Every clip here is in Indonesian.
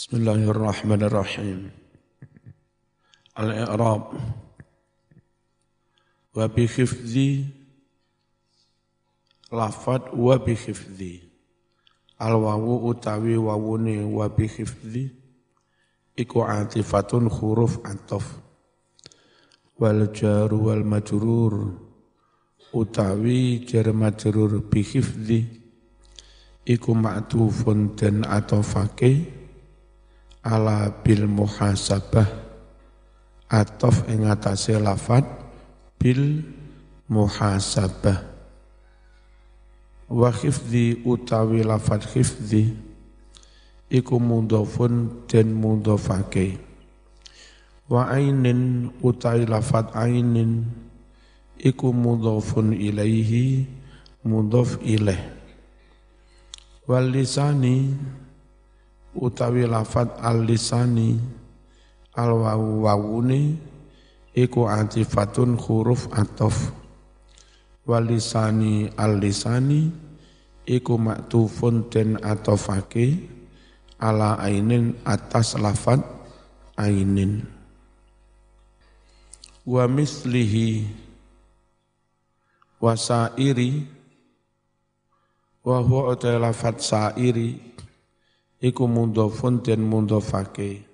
Bismillahirrahmanirrahim. Al-i'rab. Wa bi khifdhi lafad wa bi khifdhi al wawu utawi wawune wa bi khifdhi iku atifatun huruf atof. Wal jaru wal majrur. Utawi jar majrur bi khifdhi iku ma'tufun den atofake ala bil muhasabah. Atof ing atase lafat bil muhasabah. Wa khifdhi utawi lafat khifdhi iku mudhafun den mudhafake wa ainin utawi lafat ainin iku mudhafun ilaihi mudhaf ilaih wal lisani utawi lafat al-lisani al-wawu wawune iku atifatun huruf atof. Walisani al-lisani iku maktufun den atofake ala ainin atas lafat ainin. Wa mislihi wa sairi wa huwa lafat sairi iku mundhafun den mundhafake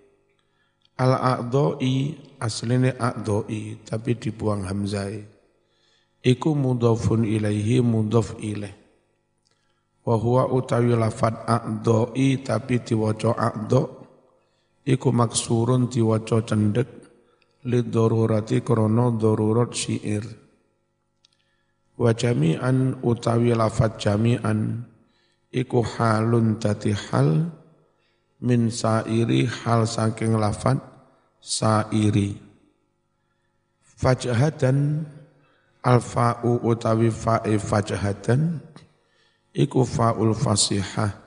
al a'dha'i asline a'dha'i tapi dibuang hamzai. Iku mundhafun ilaihi mundhaf ilaih wa huwa utawi lafat a'dha'i tapi diwaca a'dha iku maksurun diwaca cendek li darurati krana darurat syair wa jami'an utawi lafat jami'an iku halun dadi hal min sairi hal saking lafat sairi. Fajhatan alfa'u utawi fa'i fajhatan iku fa'ul fasihah.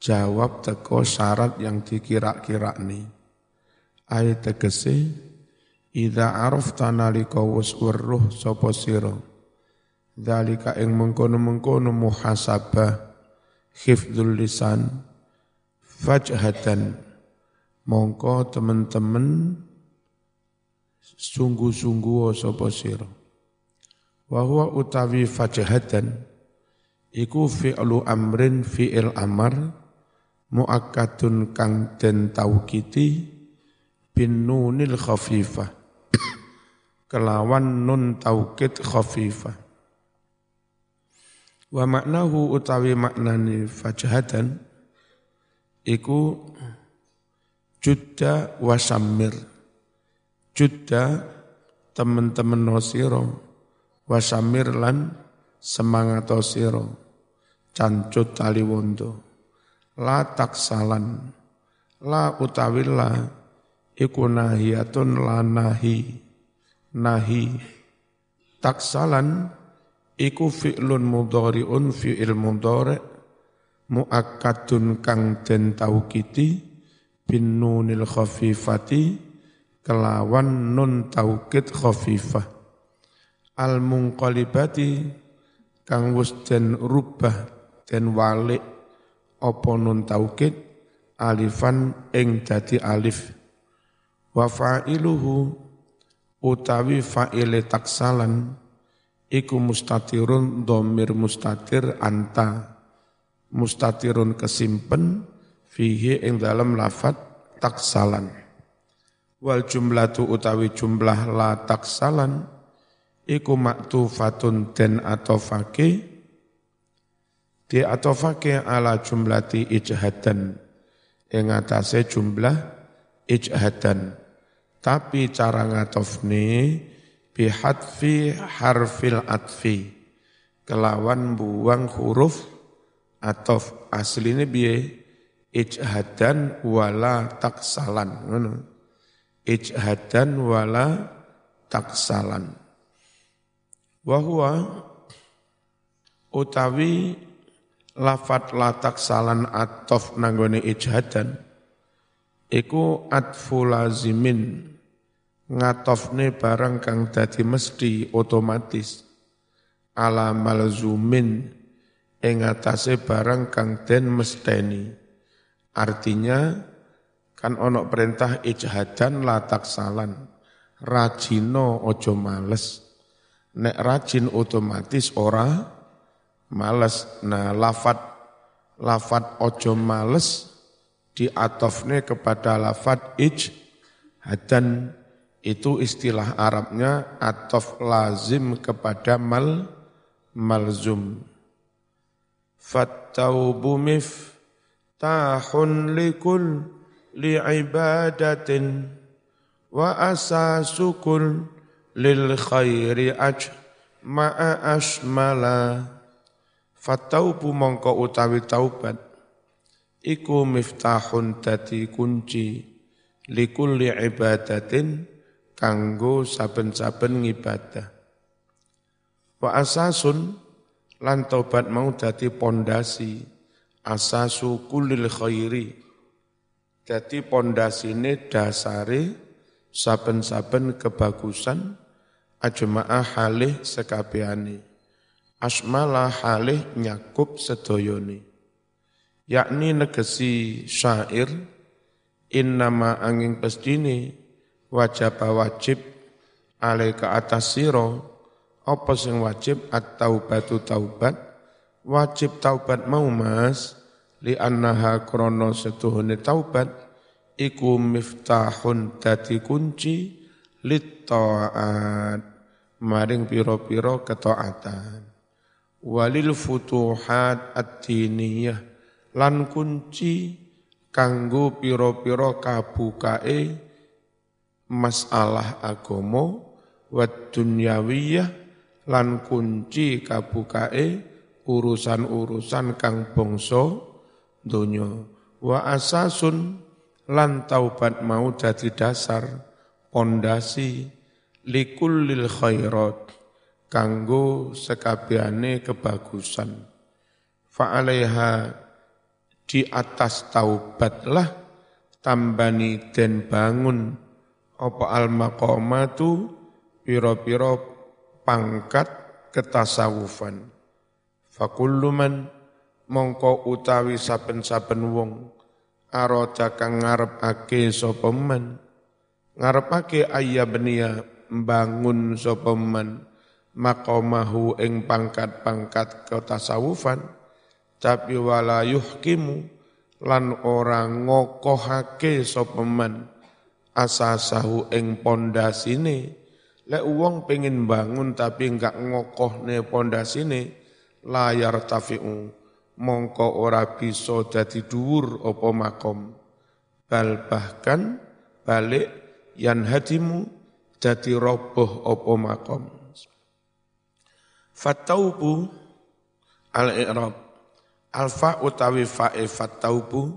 Jawab teko syarat yang dikira-kira ni. Ayat tegese Ida arafta nalika wis weruh sapa sira Dalika ing mengkono-mengkono muhasabah hifdzul lisan fajhatan. Mongko teman-teman sungguh-sungguh sapa sira. Wa huwa utawi fajhatan iku fi'lu amrin fi'il amar muakkadun kang den taukiti bin nunil khafifah. Kelawan nun taukid khafifah Wa maknahu utawi maknani fajhatan iku judda wasamir. Judda teman-teman nosiro wasamir lan semangat siro cancut tali wondo. La taksalan. La utawi la iku nahiyatun la nahi. Nahi. Taksalan iku fi'lun mudhari'un fi'il mudhari' muakkadun kang den taukiti bin nunil khafifati kelawan nun taukid khafifah. Al munqalibati kang wis den rubah den walik apa nun taukid? Alifan ing dadi alif. Wa fa'iluhu utawi fa'ile taksalan iku mustatirun domir mustatir anta. Mustatirun kesimpen fihi ing dalam lafat taksalan. Wal jumlatu utawi jumlah la taksalan iku maktufatun den atofake. Di atofake ala jumlati ijhadan. Ing atase jumlah ijhadan. Tapi cara ngatofne bihadfi harfil atfi. Kelawan buang huruf atau aslinya biye ijhadan wala taksalan. Ngono. Ijhadan wala taksalan. Wahwa utawi lafat la taksalan atof nanggone ijhadan iku atfu lazimin ngatofne barang kang dadi mesti otomatis ala malzumin ing atase barang kang den mesteni Artinya kan onok perintah ijhadan latak salan. Rajino ojo males. Nek rajin otomatis ora males. Nah lafat lafat ojo males diatofne kepada lafat ijhadan itu istilah Arabnya atof lazim kepada mal malzum. Fattaubu miftahun likul li'ibadatin wa asasukul lil khairi aj ma'a asmala. Fattaubu mongko utawi taubat iku miftahun dadi kunci likulli ibadatin kanggo saben-saben ngibadah. Wa asasun lan tobat mau dadi pondasi asasu kulil khairi. Dadi pondasine dasare saben-saben kebagusan ajma'a halih sekabehane. Asmala halih nyakup sedoyone. Yakni negesi syair innama angin pestini wajib wajib alaika atas siro. Apa sing wajib? At-taubatu taubat. Wajib taubat mau mas? Li annaha krono setuhune taubat. Iku miftahun dadi kunci lit taat maring piro-piro ketaatan walil futuhat at-diniyah lan kunci kanggo piro-piro kabukae masalah agomo wa dunyawiyah lan kunci kabukae urusan-urusan kang bangsa donya. Wa asasun lan taubat mau dadi dasar pondasi likullil khairat kanggo sekabehane kebagusan. Fa'alaiha di atas taubatlah tambani den bangun apa al maqamatu pira-pira pangkat ketasawufan? Fakullu man mongko utawi saben-saben wong arada kang ngarepake sapa man. Ngarepake ayyabniya mbangun sapa man maqamahu ing pangkat-pangkat ketasawufan. Tapi wala yuhkimu lan ora ngokohake sapa man asasahu ing pondasine. Lek wong pengen bangun tapi enggak ngokohne pondasine layar tafi'u mongko ora bisa dadi dhuwur apa makom. Bal bahkan balik yan hadimu dadi roboh apa makom. Fataubu al-i'rab. Alfa utawi fa'i fataubu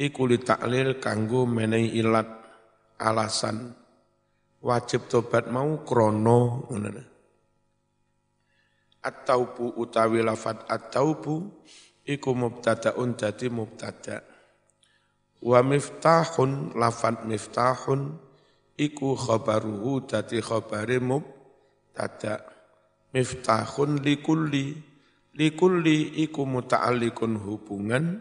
iku li taklil kanggo menehi ilat alasan wajib tobat mau krono At-taubu utawi lafat at-taubu iku mubtadaun dadi mubtada. Wa miftahun lafat miftahun iku khabaruhu dadi khabare mubtada. Miftahun likulli likulli iku muta'alliqun hubungan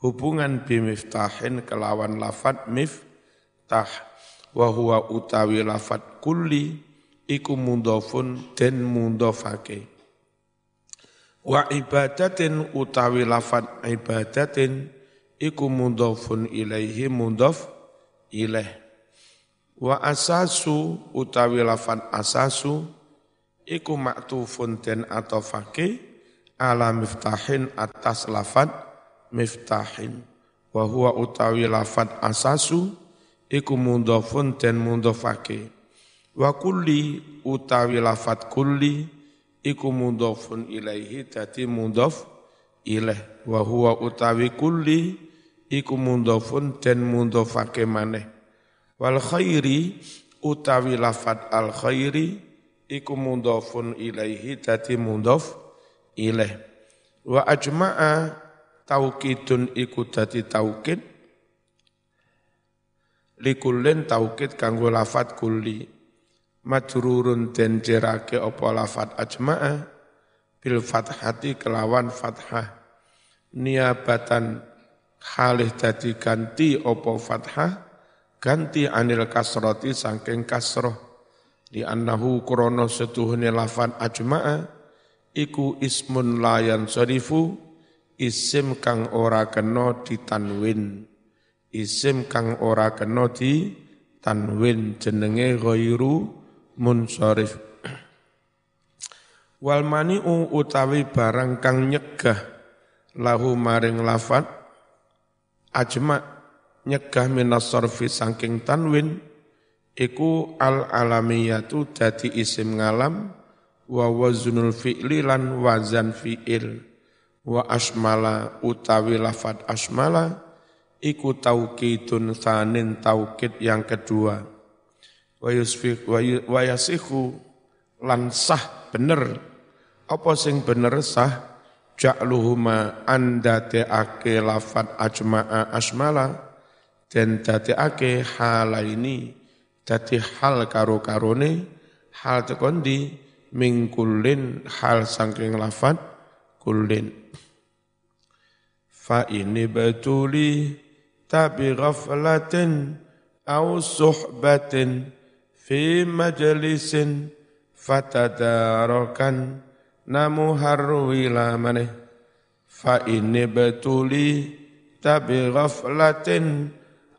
hubungan bimiftahin kelawan lafat miftah wa huwa utawi lafat kulli iku mundhafun den mundhafake wa ibadatin utawi lafat ibadatin iku mundhafun ilaihi mundhaf ilaih wa asasu utawi lafat asasu iku maktufun den atofake ala miftahin atas lafat miftahin. Wa huwa utawi lafat asasu iku mundhafun den mundhafake. Wa kulli utawi lafat kulli iku mundhafun ilaihi dadi mundhaf ilaih wa huwa utawi kulli iku mundhafun den mundhafake maneh. Wal khairi utawi lafat al khairi iku mundhafun ilaihi dadi mundhaf ilaih wa ajma'a taukidun iku dadi taukid likulin taukid kanggo lafat kulli majrurun den jerake apa lafat ajma'a bil fathati kelawan fathah. Niabatan halih dadi ganti opo fathah? Ganti anil kasroti sangking kasroh. Di annahu krono setuhune lafan ajma'a iku ismun layan sarifu isim kang ora kena ditanwin isim kang ora kena tanwin jenenge ghairu munsharif. Wal mani'u utawi barang kang nyegah lahu maring lafat ajma nyegah minas sarfi saking tanwin iku al alamiyatu dadi isim ngalam wa waznul fi'li lan wazan fi'il wa asmala utawi lafat asmala iku taukidun thanin taukid yang kedua. Wa yusfiq wa yasihu lan sah bener. Apa sing bener sah? Ja'luhuma anda te'ake lafat ajma'a asmala dan ake halaini dadi hal karo-karone hal tekondi mingkulin hal saking lafat kullin. Fa ini betuli tabi ghaflatin au suhbatin fi majlisin fatadarakan namu harwila maneh. Fa ini betuli tabi ghaflatin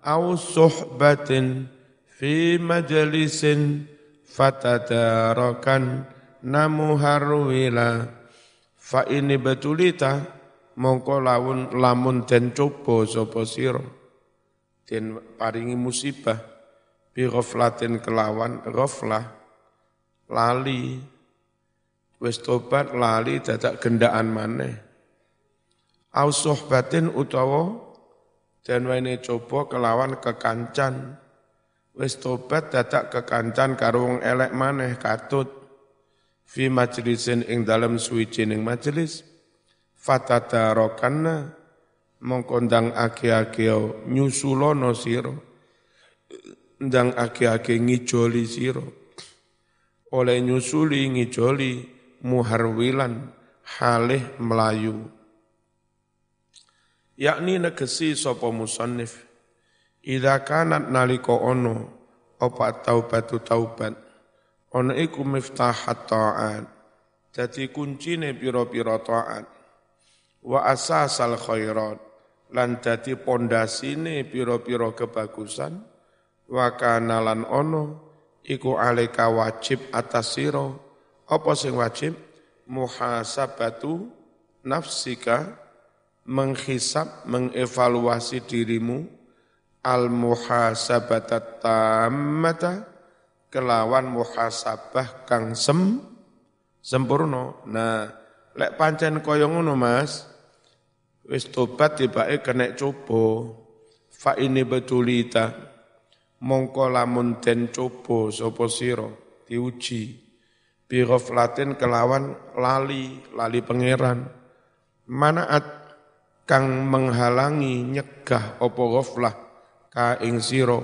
au suhbatin fi majlisin fatadarakan namu harwila fa ini betulita mongko lawun lamun den coba sapa sira den paringi musibah bi ghaflatin kelawan ghaflah lali. Wis tobat lali dadak gendaan maneh. Au sohbatin utawa den wene coba kelawan kekancan. Wis tobat dadak kekancan karo wong elek maneh katut. Fi majlisin ing dalam suwijining majelis fatadarakanna mongko ndang ake-ake nyusulono sira ndang ake-ake ngijoli sira oleh nyusuli ngijoli muharwilan halih melayu yakni negesi sapa musannif idza kanat nalika ono apa taubatu taubat Ono iku miftahat ta'at. Jadi kuncine piro-piro ta'at. Wa asasal khairat. Lan dadi pondasine piro-piro kebagusan. Wa kanalan ono iku alika wajib atas siro. Apa sing wajib? Muhasabatu nafsika menghisap, mengevaluasi dirimu al-muhasabatat tammata kelawan muhasabah kang sem sempurna. Nah, lek pancen kaya ngono Mas, wis tobat tibake kena coba. Fa ini betulita mongko lamun den coba sapa sira? Diuji. Bi ghaflatin kelawan lali lali pangeran. Manaat kang menghalangi nyegah apa ghaflah ka ing sira?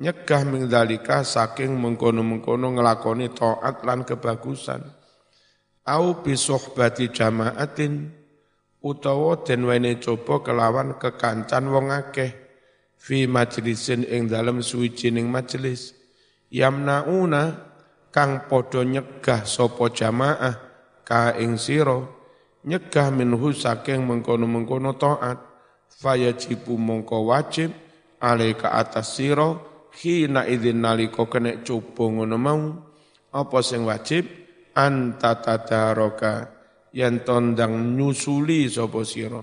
Nyegah mingdalika saking mengkono-mengkono ngelakoni taat lan kebagusan. Au bisuhbati jamaatin utawa den wene coba kelawan kekancan wong akeh fi majlisin ing dalem suwijining majelis yamnauna kang padha nyegah sapa jamaah ka ing sira nyegah minhu saking mengkono-mengkono taat. Fayajibu mongko wajib alaika atas sira hina idzin nalika kena coba ngono mau. Apa sing wajib? Anta tataroka yen tondang nyusuli sapa sira?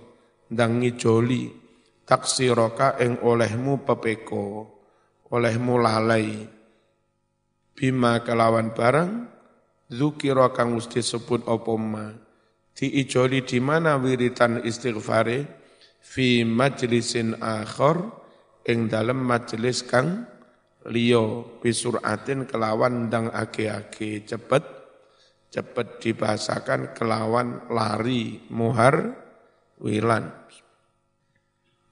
Ndang ngijoli. Taksiroka ing olehmu pepeko olehmu lalai. Bima kelawan barang zukira kang mesti sebut apa ma? Diijoli di mana wiritan istighfare? Fi majlisin akhir ing dalem majelis kang liyo bisuratin kelawan dang ake-ake cepet cepet dibahasakan kelawan lari muhar wilan.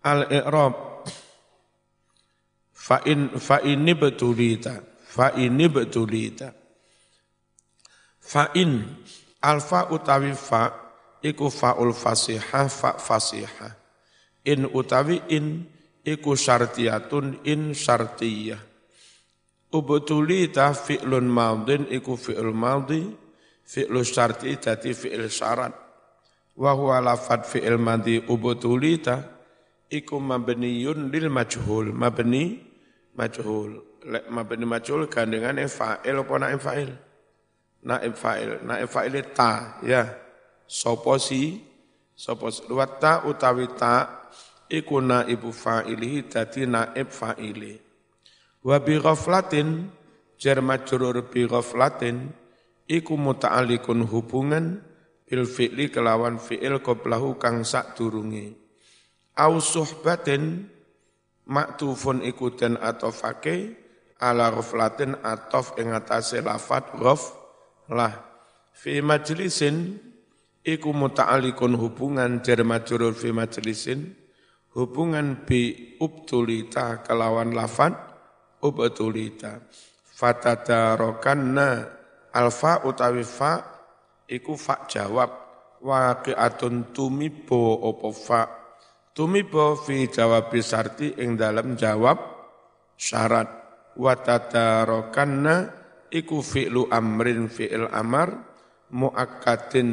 Al i'rab fa in fa ini betulita. Fa ini betulita. Fa in. Alfa utawi fa iku faul fasihah fa fasihah. In utawi in iku syartiyatun in syartiyah. Ubtulita fi'lun madin iku fi'l madhi fi'lu syarti dadi fi'il syarat. Wa huwa lafad fi'il madhi ubtulita iku mabniyun lil majhul mabni majhul. Lek mabni majhul gandengane fa'il apa naib fa'il? Naib fa'il. Naib fa'il ta ya. Sapa si? Sapa wa ta utawi ta iku naibu fa'ilihi dadi naib fa'ili. Wa bi ghaflatin jar majrur bi ghaflatin iku muta'alliqun hubungan bil fi'li kelawan fi'il qablahu kang sak durunge. Au suhbatin maktufun iku den atofake ala ghaflatin atof ing atase lafat lah fi majlisin iku muta'alliqun hubungan jar majrur fi majlisin hubungan bi ubtulita kelawan lafad ubtulita fatadarokanna alfa utawi fa iku fa jawab waqi'atun tumibo opo fa? Tumibo fi jawab sarti ing dalam jawab syarat watadarokanna iku fi'lu amrin fi'il amar muakkatin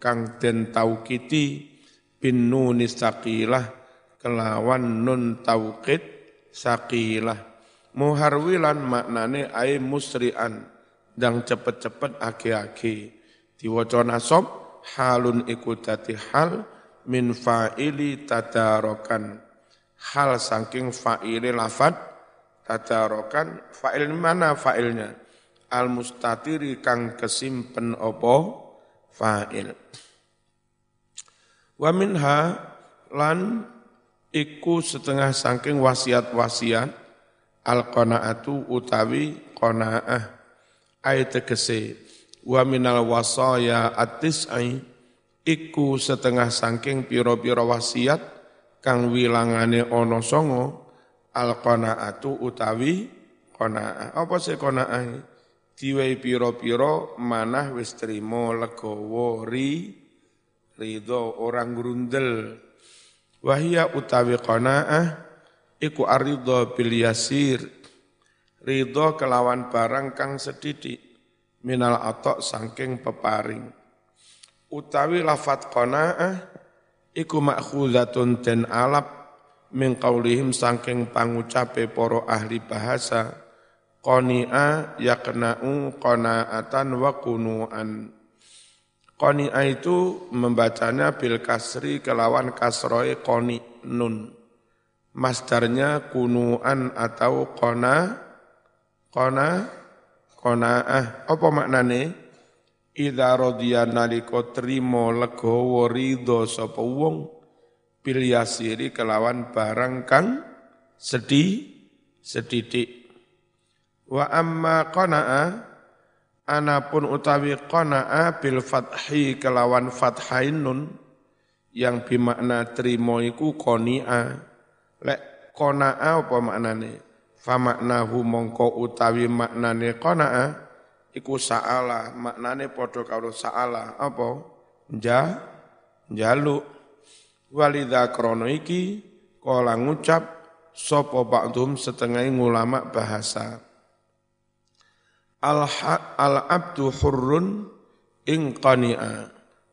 kang den taukiti bin nunis taqilah kelawan nun tauqid sakilah. Muharwilan maknane ai musri'an dang cepet-cepet ake-ake. Diwaca nasab halun iku dadi hal min fa'ili tadarokan. Hal saking fa'ili lafad tadarokan. Fa'il mana fa'ilnya? Al mustatiri kang kesimpen opo fa'il. Wa minha lan iku setengah saking wasiat-wasiat al qanaatu utawi qanaah ay tegese wa minal wasaya atisai iku setengah saking pira-pira wasiat kang wilangane ana songo al qanaatu utawi qanaah apa sih qanaah diwehi pira-pira manah wis trima legawa ri ridho orang grundel Wahia utawi qanaah iku aridho bil yasir. Ridho kelawan barang kang sedidik minal atok sangking peparing. Utawi lafat qanaah iku makhuzatun den alap min qaulihim sangking pangucape poro ahli bahasa qani'a yakna'u qana'atan wa kunu'an Qoni'a itu membacanya bil kasri kelawan kasroe koni nun. Masdarnya kunuan atau kona, kona, kona'ah. Apa maknane? Idza radiya nalika trimo legawa ridho sapa wong bil kelawan barang kang sedih sedidik. Wa amma qana'a Anapun utawi qana'a bil fathi kelawan fathain nun yang bimakna trimo iku qani'a. Lek qana'a apa maknane? Fa maknahu mongko utawi maknane qana'a iku sa'ala, maknane padha karo sa'ala apa? Ja jaluk. Walidha krono iki kala ngucap sapa ba'dhum setengah ulama bahasa al al abdu hurrun ing qani'a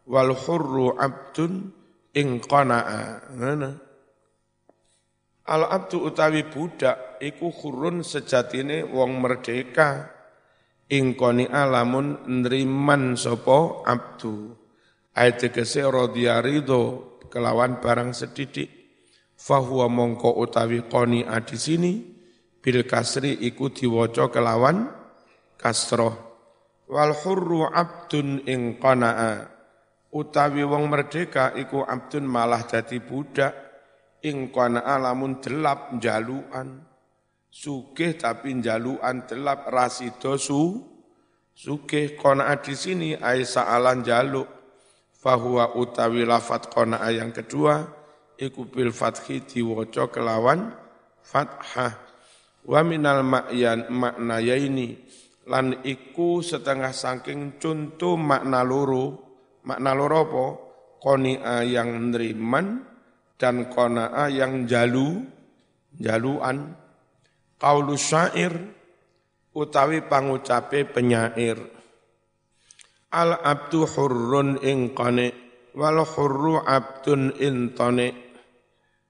wal hurru abdun ing qana'a ngene al abdu utawi budak iku hurrun sejatine wong merdeka. Ing qani'a lamun nriman sapa abdu. Ayat kese radhiya ridho kelawan barang sedidik. Fahuwa mongko utawi qani'a di sini bil kasri iku diwaca kelawan kasroh. Wal hurru abdun ing qana'a. Utawi wong merdeka iku abdun malah dadi budak ing qana'a lamun delap jaluan sugih tapi jaluan delap rasido su sugih qana'a di sini ai sa'alan jaluk fahuwa utawi lafat qana'a yang kedua iku bil fathi diwaca kelawan fathah. Wa minal ma'yan maknayaini lan iku setengah saking contoh makna loro. Makna loro apa? Qoni'a yang neriman dan qanaah yang jalu jaluan. Qaulu syair utawi pangucape penyair. Al abdu hurrun ing qane wal hurru abdun intone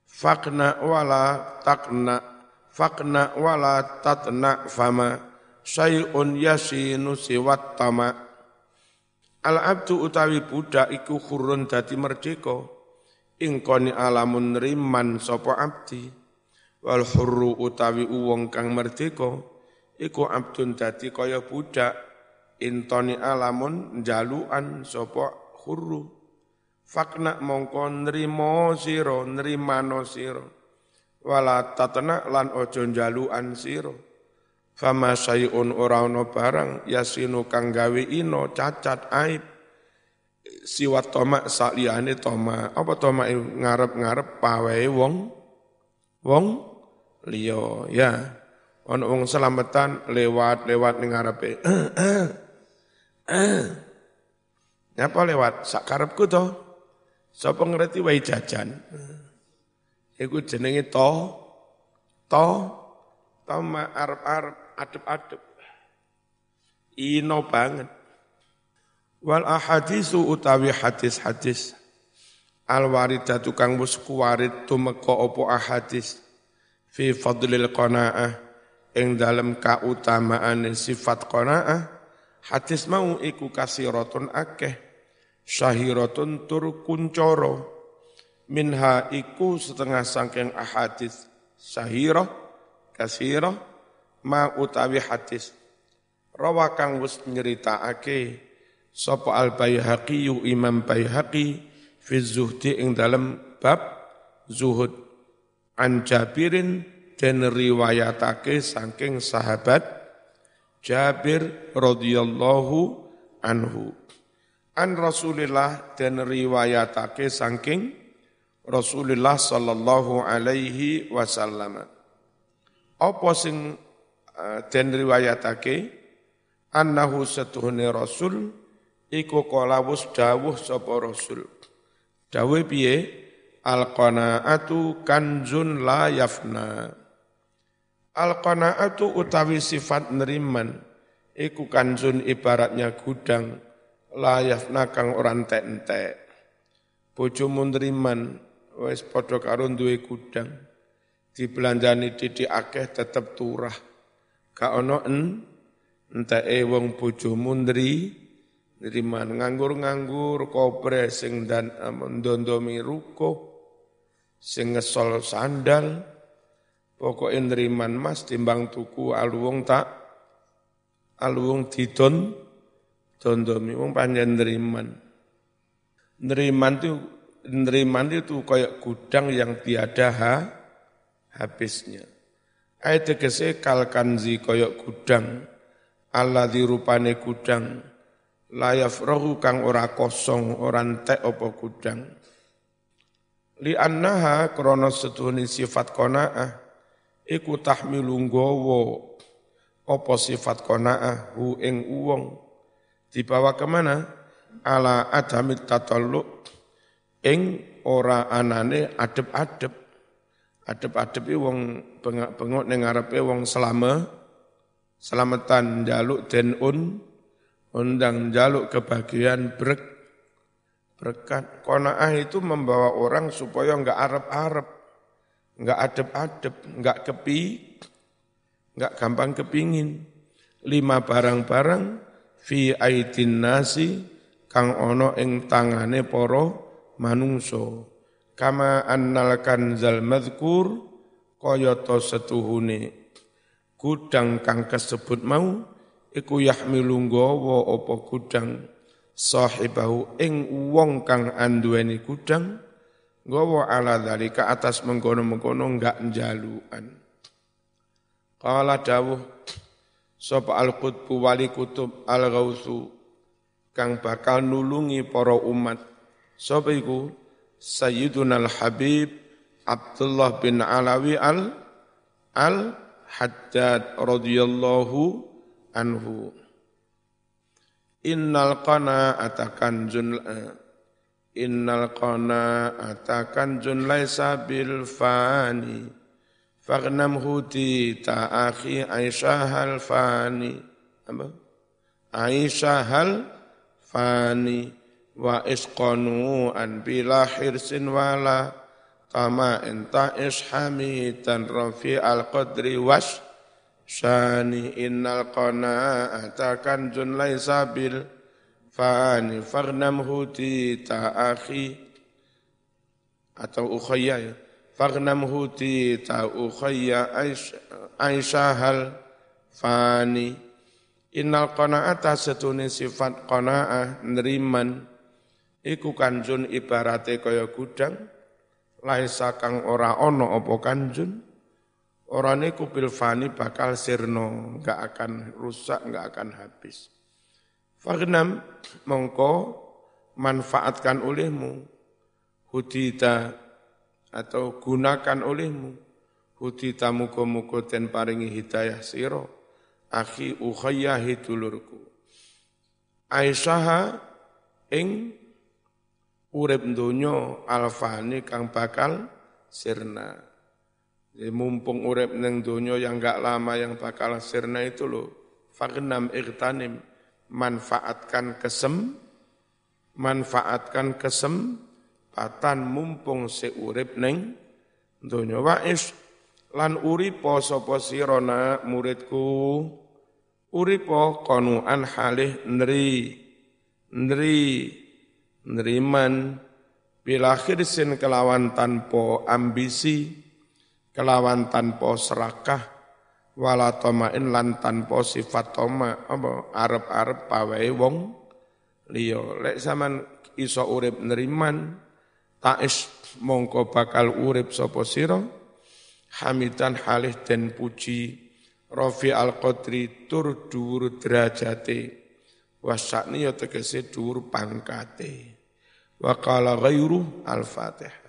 fakna wala takna fakna wala tatna fama syai'un yasinu siwat tama. Al abdu utawi budak iku hurrun dadi merdeka ingkoni alamun riman sopo abdi wal hurru utawi uwong kang merdeka iku abdun dadi kaya budak. Intoni alamun jaluan sopo hurru. Fakna mongko nrimo sira nrimano sira. Wala tatna lan ojo jaluan sira. Fama sayun ora ana barang yasinu kang gawe ino cacat aib siwat toma saliyane toma apa toma ngarep-ngarep pawe wong wong liya. Ya ana wong selamatan lewat-lewat ning ngarepe. Apa lewat? Sak karepku to. Sapa ngerti wae jajan? Iku jenenge to to toma arep-arep adep-adep. Ino banget Wal ahadisu utawi hadis-hadis. Al waridatu kang wis kuwarid tumeka apa ahadis? Fi fadlil qanaah. Ing dalem kautamaan sifat qanaah. Hadis mau iku kasiratun akeh. Syahiratun tur kuncoro minha iku setengah sangking ahadis. Syahirah kasirah ma utawi hadis. Rawa kang wis nyeritakake sapa al Baihaqi Imam Baihaqi fi zuhdi ing dalam bab zuhud. An Jabirin dan riwayatake saking sahabat Jabir radhiyallahu anhu. An Rasulillah dan riwayatake saking Rasulullah sallallahu alaihi wasallam. Apa sing uh, den riwayatake? Annahu satuhune rasul iku kolawus dawuh sapa rasul. Dawuh piye? Al qanaatu kanzun la yafna. Al qanaatu utawi sifat neriman. Iku kanzun ibaratnya gudang. La yafna kang ora entek-entek. Bojomu neriman wis padha karo duwe gudang. Dibelanjani titik akeh tetep turah. Gak ono en enteke wong bojomu Neriman nganggur-nganggur kopre sing dan mendondomi ruko sing ngesol sandal. Pokoknya neriman mas timbang tuku aluwung tak aluwung didon dondomi wong panjang neriman. Neriman itu neriman itu kayak gudang yang tiada ha, habisnya. Ayat tegese kalkanzi kayak gudang Allah dirupane gudang layaf rohu kang ora kosong ora entek apa gudang. Li annaha krana setuhuni sifat qanaah iku tahmilu nggawa apa sifat qanaah hu ing uwong dibawa ke mana? Ala adamit tatalluq ing ora anane adep-adep. Adep-adep wong bengok-bengok ning ngarepe wong selama selamatan jaluk den un undang jaluk kebahagiaan berk, berkat. Kona'ah itu membawa orang supaya enggak arep-arep, enggak adep-adep, enggak kepi, enggak gampang kepingin. Lima barang-barang fi aitin nasi kang ono ing tangane poro manungso. Kama annal kanzal madhkur kayata setuhune gudang kang kesebut mau iku yahmilu nggawa apa gudang sahibahu ing wong kang anduweni gudang nggawa ala dalika atas mengkono-mengkono enggak njaluan Qala dawuh sapa al-qutbu wali kutub al-ghausu kang bakal nulungi para umat. Sapa iku? Sayyiduna al-Habib Abdullah bin Alawi al al Haddad radhiyallahu anhu. Innal qana'ata kanzun innal qana'ata jun laisa bil fani. Faghnam huti ta akhi aisyah hal fani. Apa? Aisyah hal fani. Wa isqanu an bila hirsin wala. Kama enta ishamitan rafi al qadri was syani innal qana'ata jun laisa bil fani faghnam huti ta akhi. Atau ukhayya ya. Faghnam huti ta ukhayya aisyahal fani. Innal qanaata setune sifat qanaah neriman. Iku kanjun ibarate kaya gudang. Laisa kang ora ono apa kanjun ora niku bil fani bakal sirno enggak akan rusak enggak akan habis. Fagnam mongko manfaatkan olehmu. Hudita atau gunakan olehmu. Hudita muko-muko ten paringi hidayah siro. Akhi ukhayyahi dulurku. Aisyah ing urip donya alfani kang bakal sirna. Jadi mumpung urip neng donya yang enggak lama yang bakal sirna itu loh. Fagnam ightanim manfaatkan kesem, manfaatkan kesempatan mumpung seurip neng donya. Wa'is lan uripo sapa sirana muridku? Uripo konuan halih neri. Neri. Neriman. Bila khirsin kelawan tanpa ambisi kelawan tanpa serakah wala tomain lan tanpa sifat toma apa arep-arep pawe wong liya. Lek sampean iso urip neriman ta'is mongko bakal urip sapa sira. Hamidan halih den puji rafi al qadri tur dhuwur derajate. Wasakni ya tegese dhuwur pangkate. Wa qala ghairu al fatihah